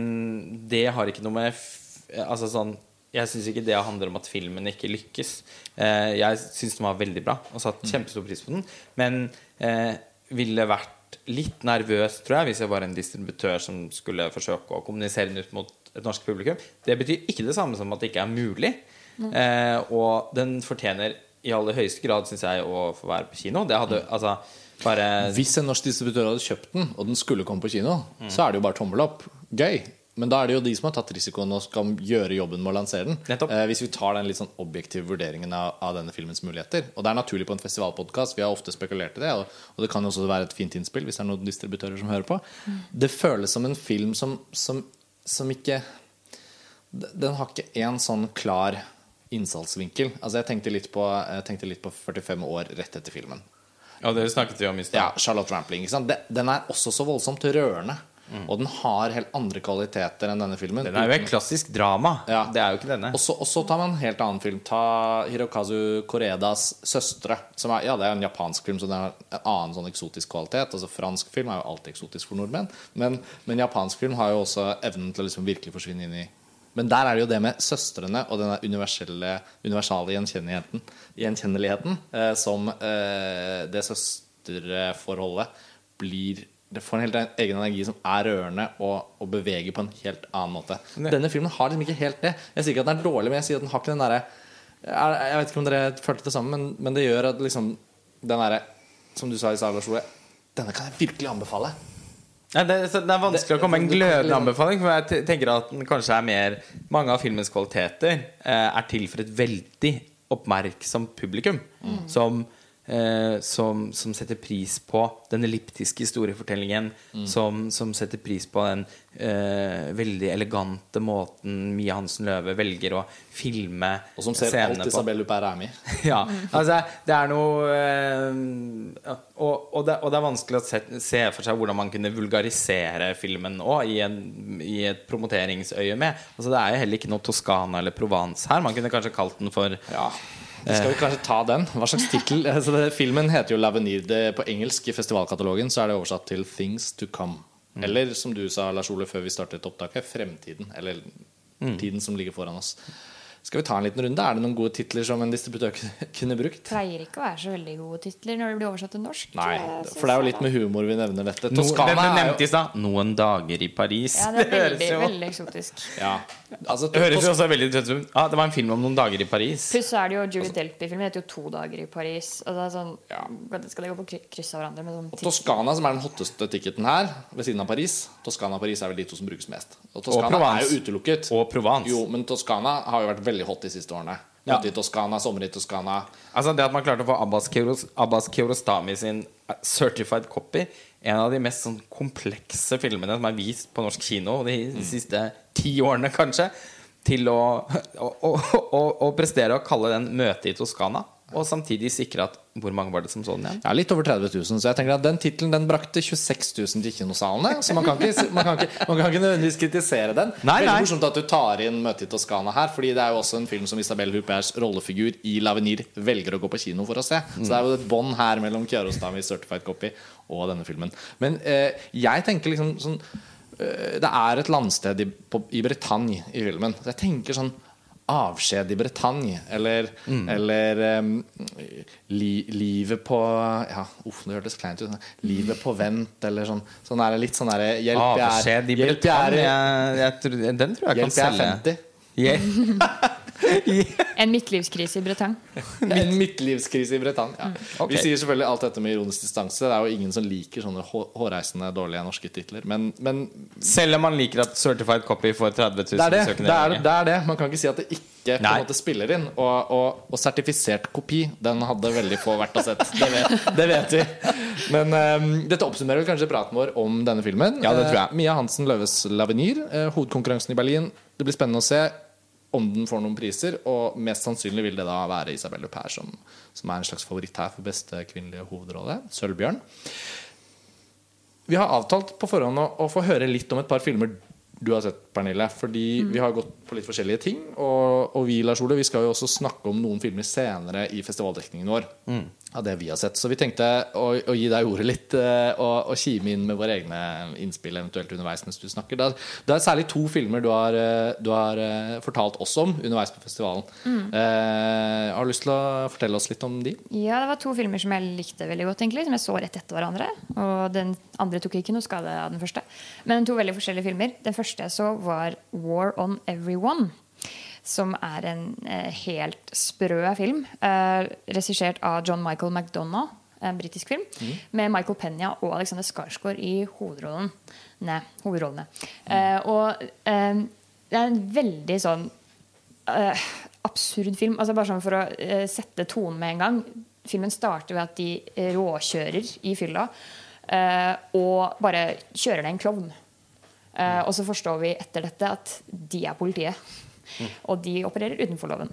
det har ikke noe med Altså sånn Jeg syns ikke det handler om at filmen ikke lykkes. Eh, jeg syns den var veldig bra og satte kjempestor pris på den. Men eh, ville vært litt nervøs, tror jeg, hvis jeg var en distributør som skulle forsøke å kommunisere den ut mot et norsk publikum. Det betyr ikke det samme som at det ikke er mulig. Eh, og den fortjener i aller høyeste grad, syns jeg, å få være på kino. Det hadde altså bare Hvis en norsk distributør hadde kjøpt den, og den skulle komme på kino, Mm. så er det jo bare tommel opp. Gøy. Men da er det jo de som har tatt risikoen og skal gjøre jobben med å lansere den. Nettopp. Eh, hvis vi tar den litt sånn objektive vurderingen av, av denne filmens muligheter. Og det er naturlig på en festivalpodkast, vi har ofte spekulert i det. Og, og det kan jo også være et fint innspill hvis det er noen distributører som hører på. Det føles som en film som, som, som ikke Den har ikke én sånn klar innsalgsvinkel. Altså jeg tenkte litt på, jeg tenkte litt på 45 år rett etter filmen. Ja, det snakket vi om i stad. Ja, Charlotte Rampling. Ikke sant? Den er også så voldsomt rørende. Og den har helt andre kvaliteter enn denne filmen. Den er jo et klassisk drama. Ja. Det er jo ikke denne. Og så, tar man en helt annen film. Ta Hirokazu Koredas 'Søstre'. Som er, ja, det er en japansk film, så det har en annen sånn eksotisk kvalitet. Altså Fransk film er jo alltid eksotisk for nordmenn. Men, men japansk film har jo også evnen til å liksom virkelig forsvinne inn i Men der er det jo det med søstrene og den universelle, universale gjenkjenneligheten, gjenkjenneligheten eh, som eh, det søsterforholdet blir det får en helt egen energi som er rørende og, og beveger på en helt annen måte. Denne filmen har liksom ikke helt det. Jeg sier ikke at den er dårlig, men jeg sier at den har ikke den derre jeg, vet ikke om dere følte det samme, men, men det gjør at liksom den derre Som du sa i stad, Lars Ole, denne kan jeg virkelig anbefale. Ja, det, det er vanskelig å komme med en det- det- glødende anbefaling. For jeg tenker at den kanskje er mer Mange av filmens kvaliteter eh, er til for et veldig oppmerksomt publikum. Som, eh, som, som setter pris på den elliptiske historiefortellingen. Som, som setter pris på den eh, veldig elegante måten Mia Hansen Løve velger å filme scenene på. Og som ser alt. Isabel Huppert er med. Ja, altså det er noe eh, og, og, det, og det er vanskelig å se, se for seg hvordan man kunne vulgarisere filmen òg, i, en- i et promoteringsøyemed. Altså, det er jo heller ikke noe Toskana eller Provence her. Man kunne kanskje kalt den for Ja. Skal vi kanskje ta den? Hva slags tittel? Altså, filmen heter jo 'Lavenir'. På engelsk i festivalkatalogen så er det oversatt til 'Things to Come'. Eller som du sa, Lars Ole, før vi startet opptaket, 'Fremtiden'. Eller tiden som ligger foran oss. Skal vi ta en liten runde? Er det noen gode titler som en distributør kunne brukt? Pleier ikke å være så veldig gode titler når det blir oversatt til norsk. Nei, for det er jo litt med humor vi nevner dette. no, Den Toskana du er nevnte i stad. 'Noen dager i Paris'. Ja, det er veldig, høres jo veldig eksotisk. ja. altså, Det høres jo også veldig ut som ah, Det var en film om noen dager i Paris. Pluss er det jo Julie Delpy-filmen heter jo 'To dager i Paris'. Og det er sånn, Skal det gå på kry- kryss av hverandre? Med sånn Og? Toskana, som er den hotteste ticketen her, ved siden av Paris Toskana og Paris er vel de to som brukes mest. Og Toskana Provence. er jo utelukket. Og Provence. Jo, men Toskana har jo vært veldig hot de siste årene. Ja. Møte i Toskana, sommer i Toskana. Altså Det at man klarte å få Abbas, Keuros, Abbas Kiarostami sin eh, certified copy, en av de mest sånn komplekse filmene som er vist på norsk kino de siste ti årene, kanskje, til å, å, å, å prestere å kalle den 'Møte i Toskana', og samtidig sikre at Hvor mange var det som så den igjen? Ja, Litt over 30 000. Så jeg tenker at den tittelen den brakte 26 000 til kinosalene. Så man kan ikke, man kan ikke, man kan ikke nødvendigvis kritisere den. Nei, nei. Veldig morsomt at du tar inn 'Møte i Toskana' her, Fordi det er jo også en film som Isabel Huppers rollefigur i 'Lavenir' velger å gå på kino for å se. Så det er jo et bånd her mellom Kiarostamis certified copy og denne filmen. Men eh, jeg tenker liksom sånn eh, Det er et landsted i, på, i Bretagne i filmen. Så jeg tenker sånn avskjed i Bretagne, eller, mm. eller um, li, livet på ja, uff, det hørtes kleint ut. Livet på vent, eller sånn. sånn er det litt sånn er Avskjed i Bretagne? Den tror jeg kan selge. Hjelp, jeg er 50. Yeah. yeah. En midtlivskrise i Bretagne. Min midtlivskrise i Bretagne. Ja. Mm. Okay. Vi sier selvfølgelig alt dette med ironisk distanse. Det er jo ingen som liker sånne hårreisende dårlige norske titler. Men, men, Selv om man liker at Certified Copy får 30 000 besøkende det. Det, er, det er det. Man kan ikke si at det ikke på en måte spiller inn. Og, og, og, sertifisert kopi, den hadde veldig få vært å sett. Det vet, det vet vi. Men um, dette oppsummerer kanskje praten vår om denne filmen. Ja, eh, Mia Hansen Løves 'Lavenir', eh, hovedkonkurransen i Berlin. Det blir spennende å se om den får noen priser. Og mest sannsynlig vil det da være Isabelle Huppert som, som er en slags favoritt her for beste kvinnelige hovedrolle. Sølvbjørn. Vi har avtalt på forhånd å, å få høre litt om et par filmer du har sett, Pernille. Fordi vi har gått på litt forskjellige ting. Og, og vi Lars Ole, vi skal jo også snakke om noen filmer senere i festivaldekningen vår. Av det vi har sett. Så vi tenkte å, å gi deg ordet litt eh, og, og kime inn med våre egne innspill eventuelt underveis mens du snakker. Det er, det er særlig to filmer du har, eh, du har eh, fortalt oss om underveis på festivalen. Eh, har du lyst til å fortelle oss litt om de? Ja, det var to filmer som jeg likte veldig godt, egentlig, som jeg så rett etter hverandre. Og den andre tok ikke noe skade av den første. Men to veldig forskjellige filmer. Den første jeg så, var War on Everyone. Som er en eh, helt sprø film. Eh, Regissert av John Michael McDonagh. En britisk film. Med Michael Penya og Alexander Skarsgård i hovedrollen. Nei, hovedrollene. Eh, og eh, det er en veldig sånn eh, absurd film. Altså Bare sånn for å eh, sette tonen med en gang. Filmen starter ved at de råkjører i fylla og bare kjører ned en klovn. Eh, og så forstår vi etter dette at de er politiet. Og de opererer utenfor loven.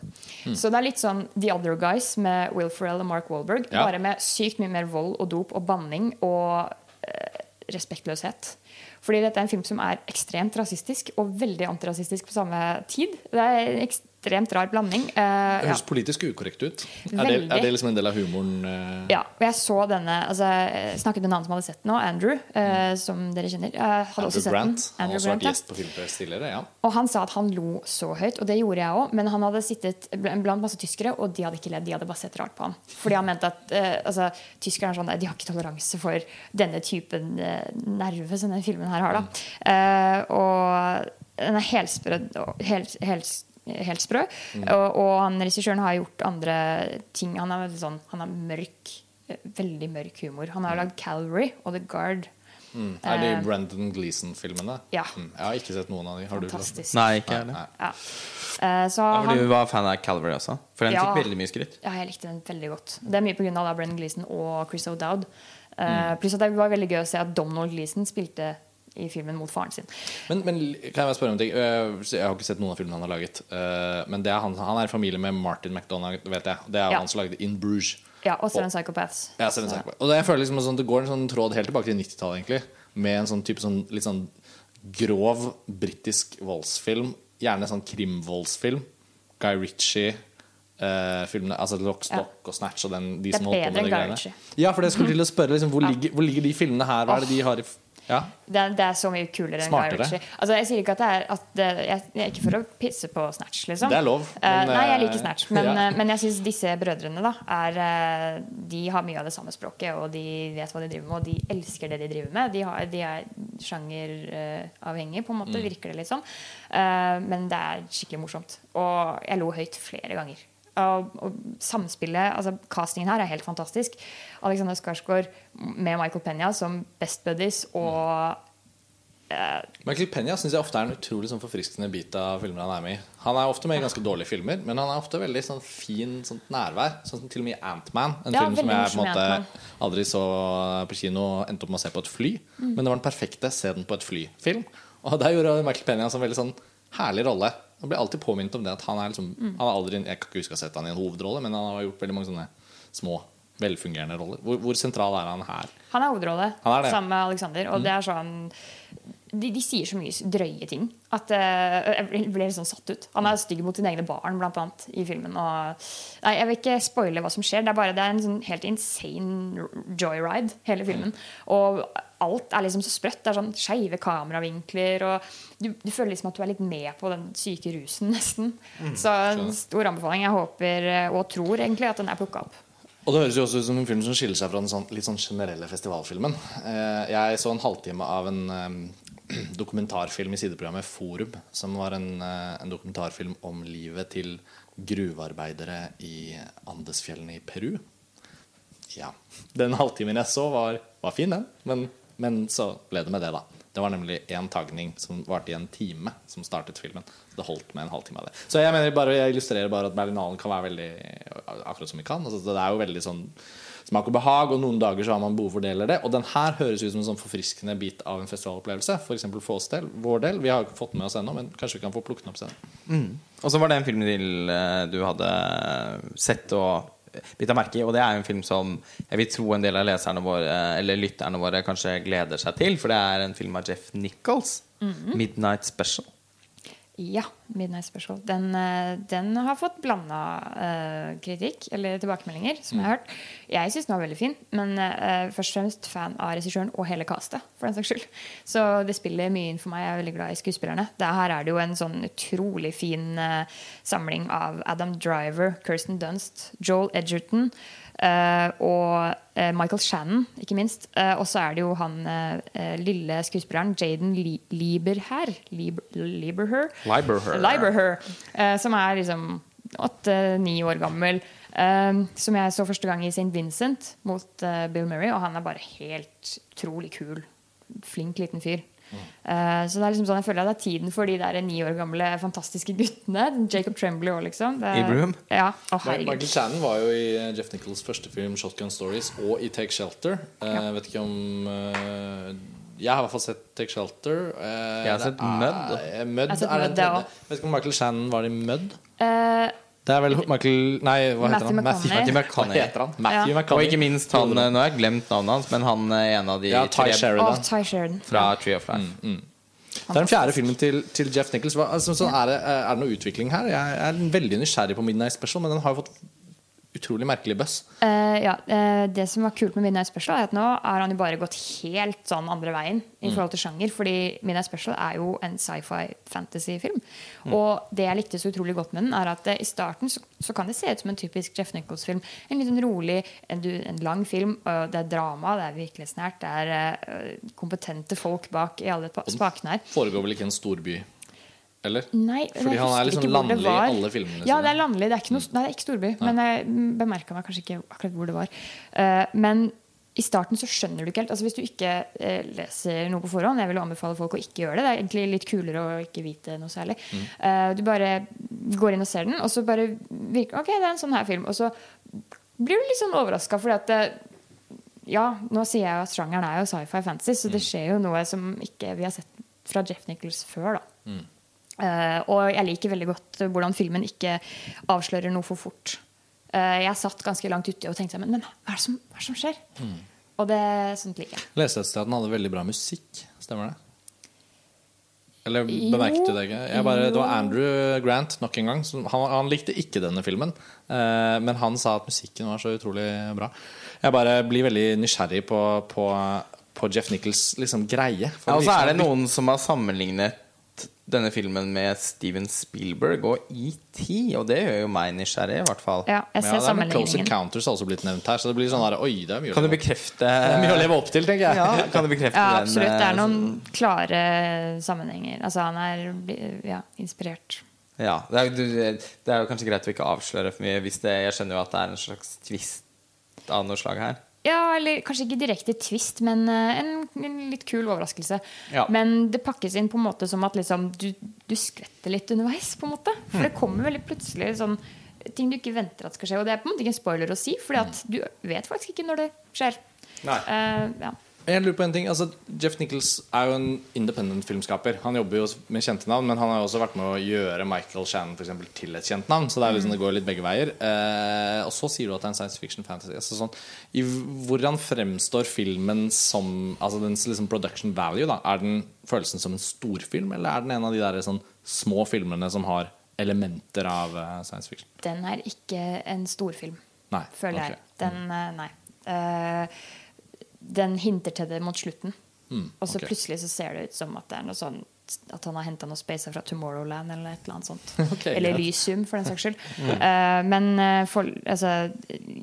Så det er litt sånn The Other Guys med Will Ferrell og Mark Wahlberg. Ja. Bare med sykt mye mer vold og dop og banning og eh, respektløshet. Fordi dette er en film som er ekstremt rasistisk og veldig antirasistisk på samme tid. Det er en ekstremt rar blanding. Uh, Det ja. høres politisk ukorrekt ut. Er det, er det liksom en del av humoren? Uh... Ja, og jeg så denne altså, Jeg snakket med en annen som hadde sett den nå, Andrew, uh, som dere kjenner. Hadde også Mm. Sett Grant. den. Han har Andrew også vært Grant, ja. gjest på tidligere. Ja. Og han sa at han lo så høyt, og det gjorde jeg òg. Men han hadde sittet blant masse tyskere, og de hadde ikke ledd. De hadde bare sett rart på han. Fordi han mente at altså, tyskerne er sånn, de har ikke toleranse for denne typen nerve som denne filmen her har. Da. Eh, og den er helsprø. og Helt, helt, helt sprø. Og, og han regissøren har gjort andre ting. Han er sånn, han har mørk, veldig mørk humor. Han har lagd Calvary og The Guard. Mm. Er det Eh, Brandon Gleeson-filmene? Ja. Mm. Jeg har ikke sett noen av de. Har du? Nei, ikke Nei, jeg. nei. Ja. Uh, Ja, han, du var fan av Calvary også? For den Ja. fikk veldig mye skryt. Ja, jeg likte den veldig godt. Det er mye pga. Brandon Gleeson og Chris O'Dowd. Uh, Mm. Pluss at det var veldig gøy å se at Donald Gleeson spilte i filmen mot faren sin. Men, men kan jeg bare spørre om ting? Øh, Jeg har ikke sett noen av filmene han har laget. Øh, Men det er han, han er i familie med Martin McDonagh, vet jeg. Det er Ja. han som lagde In Bruges. Ja, Og Seven Psychopaths. Ja, Seven Psychopaths. Og det, jeg føler liksom sånn, det går en sånn tråd helt tilbake til 90-tallet, egentlig. Med en sånn type sånn litt sånn grov britisk voldsfilm. Gjerne sånn krimvoldsfilm. Guy Ritchie. Uh, filmene, altså Lock, Stock og Snatch og den, de Det er som holdt på med de greiene. Ja, for det skulle til å spørre liksom, hvor, ligger, hvor ligger de filmene her? Hva er det de har i Ja, Det det er så mye kulere enn Guy Ritchie. Altså, jeg sier ikke at det er at det, jeg, jeg er ikke for å pisse på Snatch, liksom. Det er lov, Men, men, nei, jeg eh, liker Snatch, men, ja. eh, men jeg syns disse brødrene da er eh, De har mye av det samme språket, og de vet hva de driver med, og de elsker det de driver med. De, har, de er sjangeravhengige, på en måte, Mm. virker det litt som. Eh, men det er skikkelig morsomt. Og jeg lo høyt flere ganger. Og, og samspillet, altså Castingen her er helt fantastisk. Alexander Skarsgård med Michael Penya som best buddies og eh, Michael Penya syns jeg ofte er en utrolig sånn forfriskende bit av filmer han er med i. Han er ofte med i ganske dårlige filmer, men han er ofte veldig sånn fin sånn nærvær. Sånn som til og med i Ant-Man. En Ja, film som jeg på en måte aldri så på kino. Endte opp med å se på et fly. Mm. Men det var den perfekte se den på et fly-film. Og der gjorde Michael Penya en sånn veldig sånn herlig rolle. Han blir alltid påminnet om det at han er liksom Mm. Han er aldri, Jeg kan ikke huske å ha sett han i en hovedrolle, men han har gjort veldig mange sånne små, velfungerende roller. Hvor, hvor sentral er han her? Han er hovedrolle Han er sammen med Alexander. Og det er sånn de, de sier så mye drøye ting at uh, jeg ble litt sånn satt ut. Han er stygg mot sine egne barn, blant annet, i filmen. Og, nei, jeg vil ikke spoile hva som skjer. Det er bare det er en sånn helt insane joyride, hele filmen. Og alt er liksom så sprøtt. Det er sånn skeive kameravinkler. Og du, du føler liksom at du er litt med på den syke rusen, nesten. Så en stor anbefaling. Jeg håper eh, og tror egentlig at den er plukka opp. Og det høres jo også ut som en film som skiller seg fra den sånn, litt sånn generelle festivalfilmen. Eh, jeg så en halvtime av en eh, dokumentarfilm i sideprogrammet Forum, som var en, eh, en dokumentarfilm om livet til gruvearbeidere i Andesfjellene i Peru. Ja. Den halvtimen jeg så, var, var fin, den. Men, men så ble det med det, da. Det var nemlig én tagning som varte i en time, som startet filmen. Det holdt med en halvtime av det. Så jeg mener bare, jeg illustrerer bare at Berlinalen kan være veldig akkurat som vi kan. Altså, det er jo veldig sånn smak og behag, og noen dager så har man behov for deler det. Og den her høres ut som en sånn forfriskende bit av en festivalopplevelse. Eksempel for oss del, vår del. Vi har ikke fått med oss ennå, men kanskje vi kan få plukket den opp senere. Og så var det en film eh, du hadde sett og bitt merke i. Og det er jo en film som jeg vil tro en del av leserne våre Eller lytterne våre kanskje gleder seg til. For det er en film av Jeff Nichols. Mhm. 'Midnight Special'. Ja, Midnight Special. Den, eh, den har fått blanda uh, kritikk, eller tilbakemeldinger, som jeg har hørt. Jeg syns den var veldig fin, men uh, først og fremst fan av regissøren og hele castet. for den saks skyld. Så det spiller mye inn for meg. Jeg er veldig glad i skuespillerne. Det her er det jo en sånn utrolig fin uh, samling av Adam Driver, Kirsten Dunst, Joel Edgerton eh, og eh, Michael Shannon, ikke minst. Eh, og så er det jo han eh, eh, lille skuespilleren Jaden Li Lieberher. Lieberher. Lieberher. Lieberher, eh, som er liksom åtte-ni år gammel. eh, som jeg så første gang i St. Vincent mot uh, Bill Murray, og han er bare helt utrolig kul. Flink liten fyr. Eh, så det er liksom sånn, jeg føler at det er tiden for de der ni år gamle fantastiske guttene. Jacob Tremblay òg, liksom. Det, Abraham. Ja, Oh, Michael. Shannon var jo i Jeff Nichols' første film 'Shotgun Stories' og i 'Take Shelter'. Uh, Ja. Vet ikke om uh, Jeg har i hvert fall sett 'Take Shelter'. Uh, Jeg har sett Mud. eh, Mud Jeg har sett er den tredje. Vet ikke om Michael Shannon var i Mud? Eh, Det er vel Michael Nei, hva heter Matthew han? McConaughey. Matthew Hva heter han? Matthew Ja. Og ikke minst han eh, Nå har jeg glemt navnet hans, men han er en av de Ja, Ty tre Sheridan. Oh, Ty Sheridan. fra Tree of Life. Det er den fjerde filmen til, til Jeff Nichols. Hva, altså, så er, det, er det noe utvikling her? Jeg er veldig nysgjerrig på Midnight Special, men den har jo fått utrolig merkelig buzz. Uh, ja, uh, det som var kult med Midnight Special, er at nå har han jo bare gått helt sånn andre veien i forhold til sjanger. Fordi Midnight Special er jo en sci-fi fantasy-film. Og det jeg likte så utrolig godt med den, er at uh, i starten så, så kan det se ut som en typisk Jeff Nichols-film. En litt sånn rolig, en, en lang film. Det er drama, det er virkelighetsnært. Det er eh, kompetente folk bak i alle spakene her. Foregår vel ikke en storby? Eller? Nei, Fordi han er litt liksom det landlig i alle filmene Ja, det er landlig. Det er ikke, noe, nei, det er ikke storby. Men jeg bemerka meg kanskje ikke akkurat hvor det var. Uh, men i starten så skjønner du ikke helt. Altså Hvis du ikke eh, leser noe på forhånd Jeg vil anbefale folk å ikke gjøre det. Det er egentlig litt kulere å ikke vite noe særlig. Mm. Uh, du bare går inn og ser den, og så bare virker Ok, det er en sånn her film. Og så blir du litt sånn overraska, fordi at eh, ja, nå sier jeg jo at sjangeren er jo sci-fi fantasy, så Mm. det skjer jo noe som ikke vi har sett fra Jeff Nichols før. da Mm. Eh, og jeg liker veldig godt hvordan filmen ikke avslører noe for fort. Uh, jeg satt ganske langt ute og tenkte men, men hva, er det som, hva er det som skjer? Mm. Og det sånt liker jeg. Leste et sted at den hadde veldig bra musikk. Stemmer det? Eller bemerket du det ikke? Jeg bare, det var Andrew Grant nok en gang. Som, han, han likte ikke denne filmen, uh, men han sa at musikken var så utrolig bra. Jeg bare blir veldig nysgjerrig på, på, på Jeff Nichols liksom, greie. Ja, og så er det noen som har sammenlignet denne filmen med Steven Spielberg og ET, og det gjør jo meg nysgjerrig, i hvert fall. Ja, jeg Ja, ser det er med Close. Encounters har også blitt nevnt her, så det blir sånn der, oi, det er mye, Kan du bekrefte det er mye å leve opp til, tenker jeg. Ja, kan du bekrefte Ja, den? absolutt. Det eh, er noen klare sammenhenger. Altså, han er ja, inspirert. Ja, det er, det er jo kanskje greit å ikke avsløre for mye. Hvis det, jeg skjønner jo at det er en slags tvist av noe slag her. Ja, eller kanskje ikke direkte twist, men eh, en, en litt kul overraskelse. Ja. Men det pakkes inn på en måte som at liksom, du, du skvetter litt underveis. på en måte For det kommer veldig plutselig sånn ting du ikke venter at skal skje. Og det er på en måte ikke en spoiler å si, Fordi at du vet faktisk ikke når det skjer. Nei. Uh, ja. Jeg lurer på en ting, altså Jeff Nichols er jo en independent filmskaper. Han jobber jo med kjente navn, men han har jo også vært med å gjøre Michael Shannon for eksempel, til et kjent navn. Så det, er liksom, det går litt begge veier. Eh, og så sier du at det er en science fiction fantasy. Altså, sånn, I Hvordan fremstår filmen som Altså dens liksom, production value? da Er den følelsen som en storfilm, eller er den en av de der sånn, små filmene som har elementer av uh, science fiction? Den er ikke en storfilm, Nei. føler okay. jeg. Den, uh, nei. Eh, den hinter til det mot slutten. og så okay. plutselig så ser det ut som at det er noe sånn at han har henta noe space fra Tomorrowland eller et eller annet sånt. Okay, eller. Elysium, for den saks skyld. Eh, men eh, for, altså,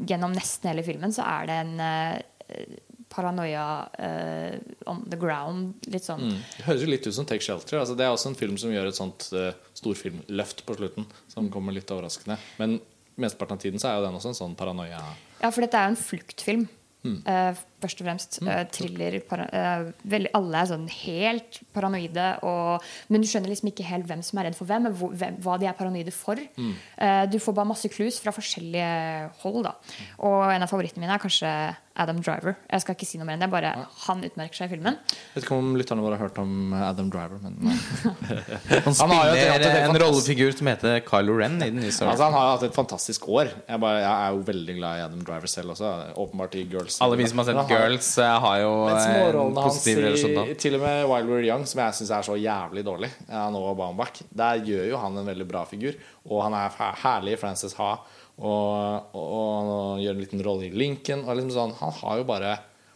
gjennom nesten hele filmen så er det en uh, paranoia uh, on the ground. Litt sånn Mm. Det høres jo litt ut som Take Shelter. Altså, det er også en film som gjør et sånt uh, storfilmløft på slutten. Som kommer litt overraskende. Men mesteparten av tiden så er jo den også en sånn paranoia. Ja, for dette er jo en fluktfilm. Mm. Eh, først og fremst. Eh, thriller. Para, eh, veldig, alle er sånn helt paranoide. Og, men du skjønner liksom ikke helt hvem som er redd for hvem, hvor, hvem hva de er paranoide for. Eh, du får bare masse clues fra forskjellige hold. da Og en av favorittene mine er kanskje Adam Driver. Jeg skal ikke si noe mer enn det. Bare Han utmerker seg i filmen. Jeg Vet ikke om lytterne våre har hørt om Adam Driver, men Han Han har jo spiller hatt et en fantastisk- rollefigur som heter Kylo Ren i den nye serien. Altså, Han har jo hatt et fantastisk år. Jeg, bare, jeg er jo veldig glad i Adam Driver selv også. Åpenbart i Girls. Alle vi som har sett han Girls, eh, har jo Men eh, en positiv relasjon da. til og med While We're Young, som jeg syns er så jævlig dårlig, han og Baumbach, der gjør jo han en veldig bra figur. Og han er herlig i Frances Ha. Og, og, og han gjør en liten rolle i Lincoln. Og liksom sånn, han har jo bare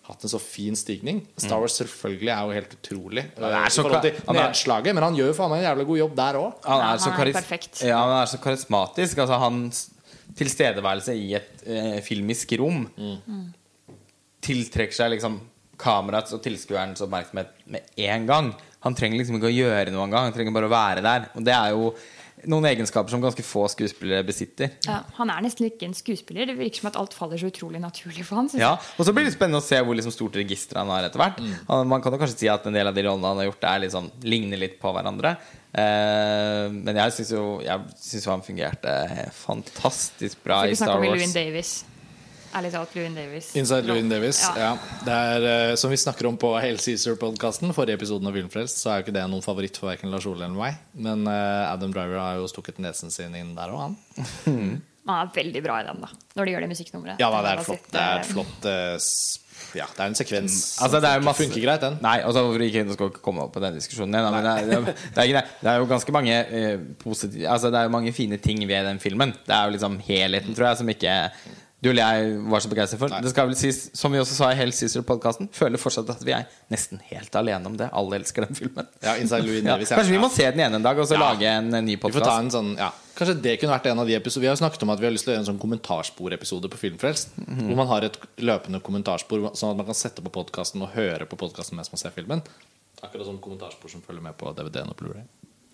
hatt en så fin stigning. Star Wars selvfølgelig er jo helt utrolig Mm. det er eh, så han er- nedslaget, men han gjør jo faen meg en jævlig god jobb der òg. Han Ja, er, så han er ja, han er så karismatisk. Altså, hans tilstedeværelse i et eh, filmisk rom tiltrekker seg liksom kamerats og tilskuerens oppmerksomhet med en gang. Han trenger liksom ikke å gjøre noe engang. Han trenger bare å være der. Og det er jo noen egenskaper som ganske få skuespillere besitter. Ja, han er nesten ikke en skuespiller. Det virker som at alt faller så utrolig naturlig for han. Ja, Og så blir det spennende å se hvor liksom stort register han har etter hvert. Mm. man kan jo kanskje si at en del av de rollene han har gjort, er liksom, ligner litt på hverandre. Eh, men jeg syns jo, synes jo han fungerte fantastisk bra i Vi snakke Star om Wars. Llewyn Davis. Ærlig talt, Louin Davis. Inside Llewyn Davis. Ja. Ja. Det er, eh, som vi snakker om på Hale Caesar-podkasten, forrige episoden av Filmfrelst, så er jo ikke det noen favoritt for verken Lars Ole eller meg. Men eh, Adam Driver har jo stukket nesen sin inn der òg, han. Han er veldig bra i den, da. Når de gjør det musikknummeret. Ja, det er flott, det er eh, et flott Ja, det er en sekvens Altså, det er jo masse- funker greit, den. Nei, altså hvorfor ikke Nå skal ikke komme opp på den diskusjonen igjen. Men det er, det, er, det, er, det er jo ganske mange uh, positive Altså det er jo mange fine ting ved den filmen. Det er jo liksom helheten, tror jeg, som ikke du eller jeg var så begeistret for. Nei. Det skal vel sies, som vi også sa i Hell Caesar-podkasten, føler fortsatt at vi er nesten helt alene om det. Alle elsker den filmen. Ja, Inside Llewyn Ja, kanskje vi må se den igjen en dag og så Ja. lage en, eh, ny podkast. sånn, ja Kanskje det kunne vært en av de episodene Vi har jo snakket om at vi har lyst til å gjøre en sånn kommentarsporepisode på Filmfrelst. Mhm. Hvor man har et løpende kommentarspor, sånn at man kan sette på podkasten og høre på podkasten mens man ser filmen. Akkurat som kommentarspor som følger med på DVD-en og Blu-ray.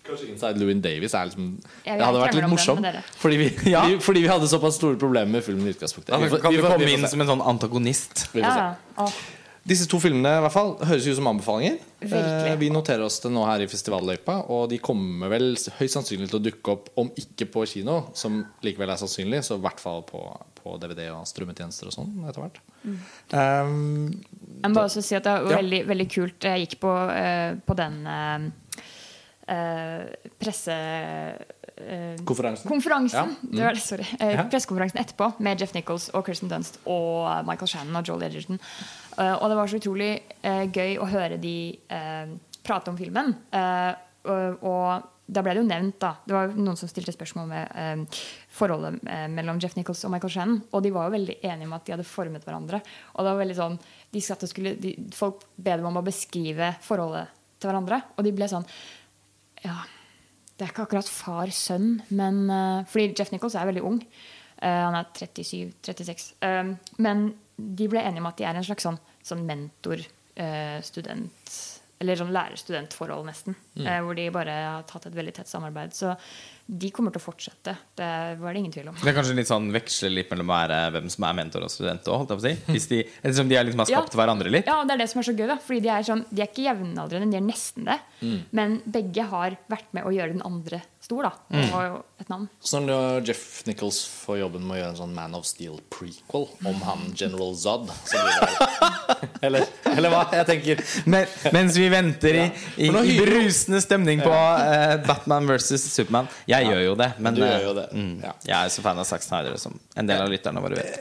Kanskje Inside Llewyn Davis er liksom Det hadde vært litt om morsomt. Fordi vi, Ja. fordi, fordi vi hadde såpass store problemer med filmen i utgangspunktet. Ja, kan vi vi komme vi inn som en sånn antagonist. Vi får se. Disse to filmene i hvert fall høres ut som anbefalinger. Eh, vi noterer oss det nå her i festivalløypa, og de kommer vel høyst sannsynlig til å dukke opp, om ikke på kino, som likevel er sannsynlig, så i hvert fall på, på DVD og strømmetjenester og sånn etter hvert. Um, Jeg må bare også si at det var Ja. veldig, veldig kult. Jeg gikk på, uh, på den eh, eh, presse... eh, konferansen. Konferansen Ja. mm. sorry. Eh. Pressekonferansen etterpå med Jeff Nichols og Kirsten Dunst og Michael Shannon og Joel Edgerton. Eh, og det var så utrolig eh, gøy å høre de eh, prate om filmen. Eh, og, og da ble det jo nevnt, da Det var noen som stilte spørsmål med eh, forholdet eh, mellom Jeff Nichols og Michael Shannon. Og de var jo veldig enige om at de hadde formet hverandre. Og det var veldig sånn de skulle, de, Folk ba dem om å beskrive forholdet til hverandre, og de ble sånn Ja, det er ikke akkurat far-sønn, men uh, Fordi Jeff Nichols er veldig ung. Uh, han er 37-36. men de ble enige om at de er en slags sånn, sånn mentor-student Eller sånn lærer-student-forhold, nesten. eh, hvor de bare har tatt et veldig tett samarbeid. Så de kommer til å fortsette. Det var det ingen tvil om. Det er kanskje litt sånn veksle litt mellom være hvem som er mentor og student òg, holdt jeg på å si. Hvis de, ettersom de er liksom har Ja. skapt hverandre litt. Ja, det er det som er så gøy. da Fordi de er, sånn, de er ikke jevnaldrende, de er nesten det. Men begge har vært med å gjøre den andre stor, da. Og har jo et navn. Så når Jeff Nichols får jobben med å gjøre en sånn Man of Steel-prequel om han General Zod så blir det eller, eller hva? Jeg tenker Men, mens vi venter i, i, i brusende stemning på uh, Batman versus Supermann. Jeg gjør jo det, men Du gjør eh, jo det. Mm, Ja. jeg er så fan av Zack Snyder som en del av lytterne våre vet.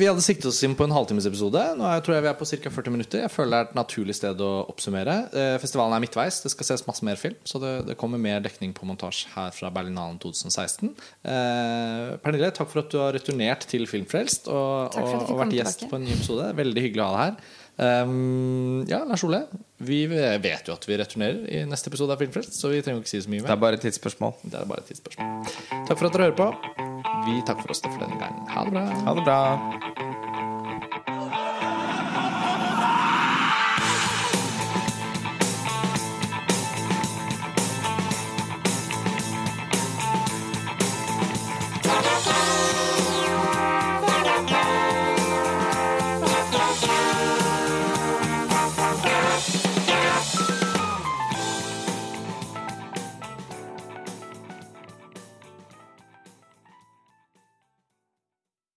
Vi hadde siktet oss inn på en halvtimesepisode. Nå er- tror jeg vi er på ca. 40 minutter. Jeg føler det er et naturlig sted å oppsummere. Eh, Festivalen er midtveis. Det skal ses masse mer film. Så det, det kommer mer dekning på montasje her fra Berlinalen 2016. Eh, Pernille, takk for at du har returnert til Filmfrelst og, jeg og, og vært gjest tilbake. på en ny episode. Veldig hyggelig å ha deg her. Um, ja, Lars Ole, vi vet jo at vi returnerer i neste episode av Filmfrelst, så vi trenger ikke si så mye Det er bare et tidsspørsmål. Det er bare et tidsspørsmål. Takk for at dere hører på. Vi takker for oss for denne gangen. Ha det bra. Ha det bra.